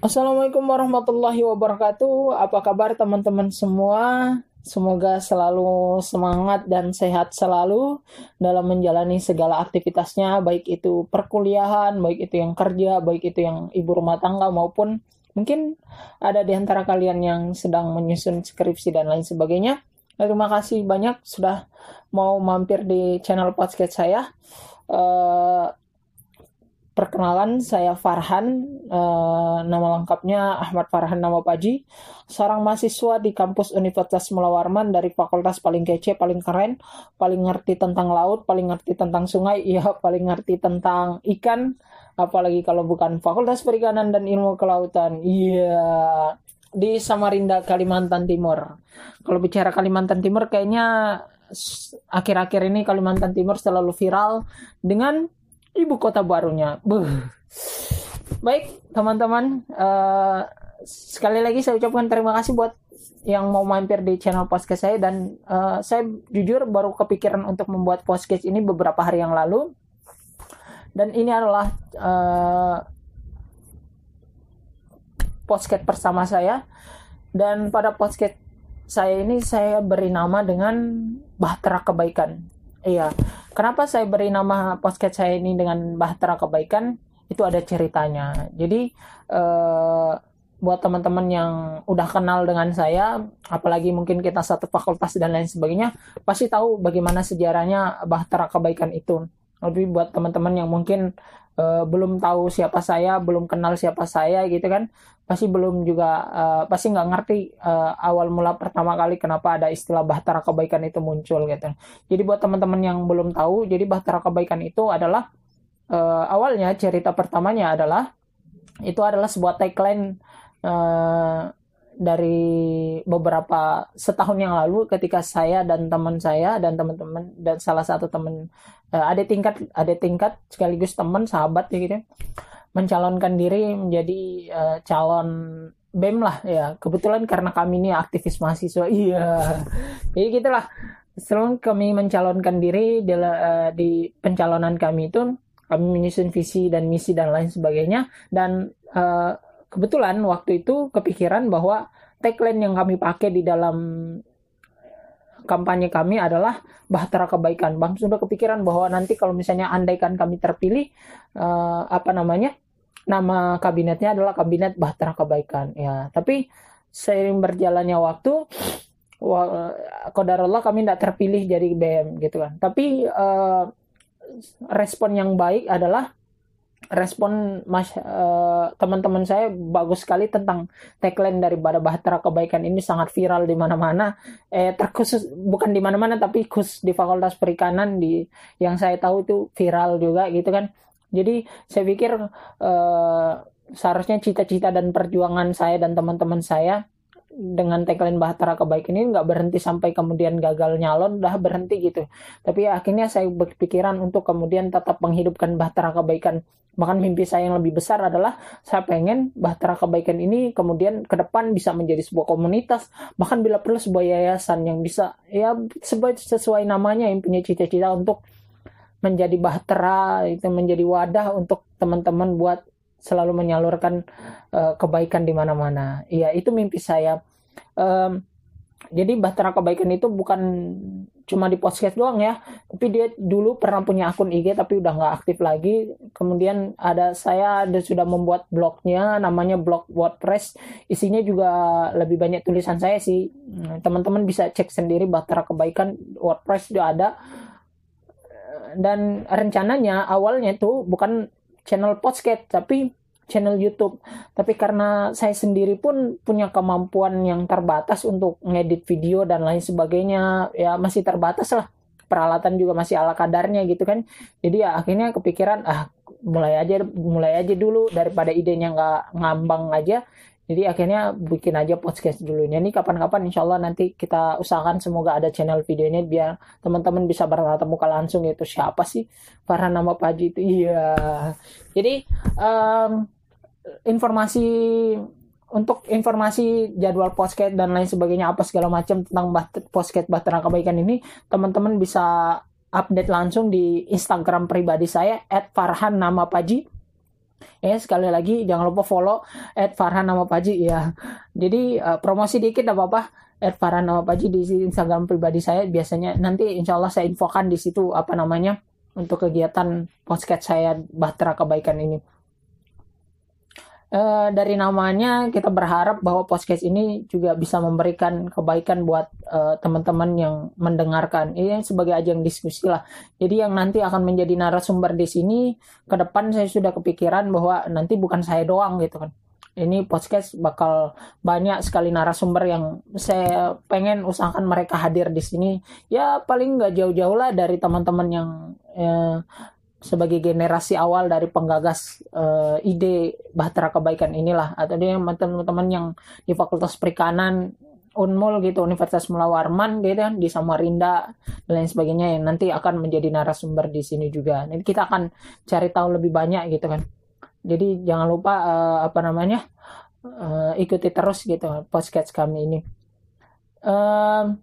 Assalamualaikum warahmatullahi wabarakatuh. Apa kabar teman-teman semua? Semoga selalu semangat dan sehat selalu dalam menjalani segala aktivitasnya, baik itu perkuliahan, baik itu yang kerja, baik itu yang ibu rumah tangga maupun mungkin ada di antara kalian yang sedang menyusun skripsi dan lain sebagainya. Terima kasih banyak sudah mau mampir di channel podcast saya. Eh, Perkenalan, saya Farhan, eh, nama lengkapnya Ahmad Farhan Nama Paji, seorang mahasiswa di kampus Universitas Mula Warman dari fakultas paling kece, paling keren, paling ngerti tentang laut, paling ngerti tentang sungai, iya paling ngerti tentang ikan, apalagi kalau bukan Fakultas Perikanan dan Ilmu Kelautan, iya di Samarinda, Kalimantan Timur. Kalau bicara Kalimantan Timur, kayaknya akhir-akhir ini Kalimantan Timur selalu viral dengan ibu kota barunya. Buh. Baik, teman-teman, eh, sekali lagi saya ucapkan terima kasih buat yang mau mampir di channel podcast saya dan eh, saya jujur baru kepikiran untuk membuat podcast ini beberapa hari yang lalu. Dan ini adalah eh, podcast bersama saya dan pada podcast saya ini saya beri nama dengan Bahtera Kebaikan. Iya. Kenapa saya beri nama podcast saya ini dengan Bahtera Kebaikan? Itu ada ceritanya. Jadi eh, buat teman-teman yang udah kenal dengan saya, apalagi mungkin kita satu fakultas dan lain sebagainya, pasti tahu bagaimana sejarahnya Bahtera Kebaikan itu. Tapi buat teman-teman yang mungkin eh, belum tahu siapa saya, belum kenal siapa saya gitu kan, pasti belum juga eh, pasti nggak ngerti eh, awal mula pertama kali kenapa ada istilah Bahtera Kebaikan itu muncul gitu. Jadi buat teman-teman yang belum tahu, jadi Bahtera Kebaikan itu adalah eh, awalnya cerita pertamanya adalah itu adalah sebuah tagline dari beberapa setahun yang lalu ketika saya dan teman saya dan teman-teman dan salah satu teman eh, ada tingkat ada tingkat sekaligus teman sahabat ya gitu ya, mencalonkan diri menjadi eh, calon BEM lah ya. Kebetulan karena kami ini aktivis mahasiswa. Iya. Jadi gitulah. Setelah kami mencalonkan diri di, eh, di pencalonan kami itu kami menyusun visi dan misi dan lain sebagainya. Dan eh, kebetulan waktu itu kepikiran bahwa tagline yang kami pakai di dalam kampanye kami adalah Bahtera Kebaikan. Bang sudah kepikiran bahwa nanti kalau misalnya andaikan kami terpilih eh, apa namanya? Nama kabinetnya adalah Kabinet Bahtera Kebaikan. Ya, tapi seiring berjalannya waktu wa- kodarullah kami tidak terpilih jadi BM gitu kan. Tapi eh, respon yang baik adalah respon mas eh, teman-teman saya bagus sekali tentang tagline daripada Bahtera Kebaikan ini sangat viral di mana-mana. Eh terkhusus bukan di mana-mana tapi khusus di Fakultas Perikanan di yang saya tahu itu viral juga gitu kan. Jadi saya pikir eh, seharusnya cita-cita dan perjuangan saya dan teman-teman saya dengan tagline Bahtera Kebaikan ini nggak berhenti sampai kemudian gagal nyalon, udah berhenti gitu. Tapi akhirnya saya berpikiran untuk kemudian tetap menghidupkan Bahtera Kebaikan. Bahkan mimpi saya yang lebih besar adalah saya pengen Bahtera Kebaikan ini kemudian ke depan bisa menjadi sebuah komunitas, bahkan bila perlu sebuah yayasan yang bisa ya sesuai, sesuai namanya yang punya cita-cita untuk menjadi bahtera, itu menjadi wadah untuk teman-teman buat selalu menyalurkan eh, kebaikan di mana-mana. Iya, itu mimpi saya. Em, jadi Bahtera Kebaikan itu bukan cuma di podcast doang ya, tapi dia dulu pernah punya akun IG tapi udah nggak aktif lagi. Kemudian ada saya ada sudah membuat blognya, namanya blog WordPress. Isinya juga lebih banyak tulisan saya sih. Hmm, Teman-teman bisa cek sendiri Bahtera Kebaikan WordPress juga ada. Dan rencananya awalnya itu bukan channel podcast tapi channel YouTube. Tapi karena saya sendiri pun punya kemampuan yang terbatas untuk ngedit video dan lain sebagainya, ya masih terbatas lah. Peralatan juga masih ala kadarnya gitu kan. Jadi ya akhirnya kepikiran ah mulai aja mulai aja dulu daripada idenya nggak ngambang aja. Jadi akhirnya bikin aja podcast dulu. Ini kapan-kapan insya Allah nanti kita usahakan semoga ada channel videonya biar teman-teman bisa bertatap muka langsung itu siapa sih para nama Paji itu. Iya. Jadi um, informasi untuk informasi jadwal podcast dan lain sebagainya apa segala macam tentang podcast Bahtera Kebaikan ini teman-teman bisa update langsung di Instagram pribadi saya @farhan nama Paji Ya sekali lagi jangan lupa follow at Farhan nama Paji ya. Jadi uh, promosi dikit apa-apa at Farhan nama Paji di Instagram pribadi saya biasanya nanti insya Allah saya infokan di situ apa namanya untuk kegiatan podcast saya Bahtera Kebaikan ini. Uh, dari namanya kita berharap bahwa podcast ini juga bisa memberikan kebaikan buat uh, teman-teman yang mendengarkan. Ini sebagai ajang diskusi lah. Jadi yang nanti akan menjadi narasumber di sini ke depan saya sudah kepikiran bahwa nanti bukan saya doang gitu kan. Ini podcast bakal banyak sekali narasumber yang saya pengen usahakan mereka hadir di sini. Ya paling nggak jauh-jauh lah dari teman-teman yang eh, sebagai generasi awal dari penggagas uh, ide bahtera kebaikan inilah atau dia teman-teman yang di Fakultas Perikanan Unmul gitu Universitas Mula Warman gitu kan di Samarinda dan lain sebagainya yang nanti akan menjadi narasumber di sini juga. Nanti kita akan cari tahu lebih banyak gitu kan. Jadi jangan lupa uh, apa namanya uh, ikuti terus gitu podcast kami ini. Uh,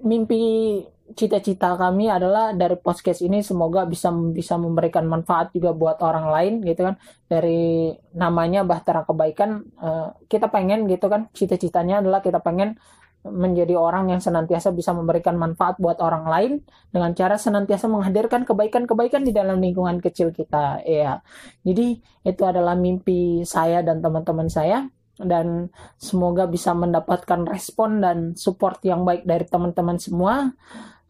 mimpi cita-cita kami adalah dari podcast ini semoga bisa bisa memberikan manfaat juga buat orang lain gitu kan. Dari namanya Bahtera Kebaikan uh, kita pengen gitu kan cita-citanya adalah kita pengen menjadi orang yang senantiasa bisa memberikan manfaat buat orang lain dengan cara senantiasa menghadirkan kebaikan-kebaikan di dalam lingkungan kecil kita ya jadi itu adalah mimpi saya dan teman-teman saya dan semoga bisa mendapatkan respon dan support yang baik dari teman-teman semua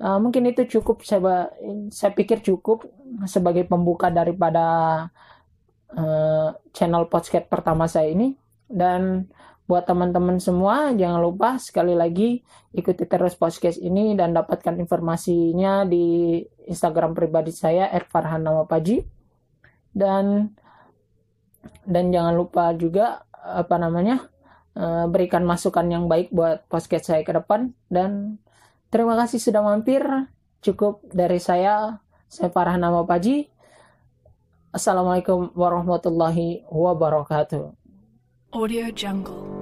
Uh, mungkin itu cukup saya saya pikir cukup sebagai pembuka daripada uh, channel podcast pertama saya ini. Dan buat teman-teman semua jangan lupa sekali lagi ikuti terus podcast ini dan dapatkan informasinya di Instagram pribadi saya @farhan_nama_paji dan dan jangan lupa juga apa namanya uh, berikan masukan yang baik buat podcast saya ke depan. Dan Terima kasih sudah mampir. Cukup dari saya. Saya Farah Nama Paji. Assalamualaikum warahmatullahi wabarakatuh. Audio Jungle.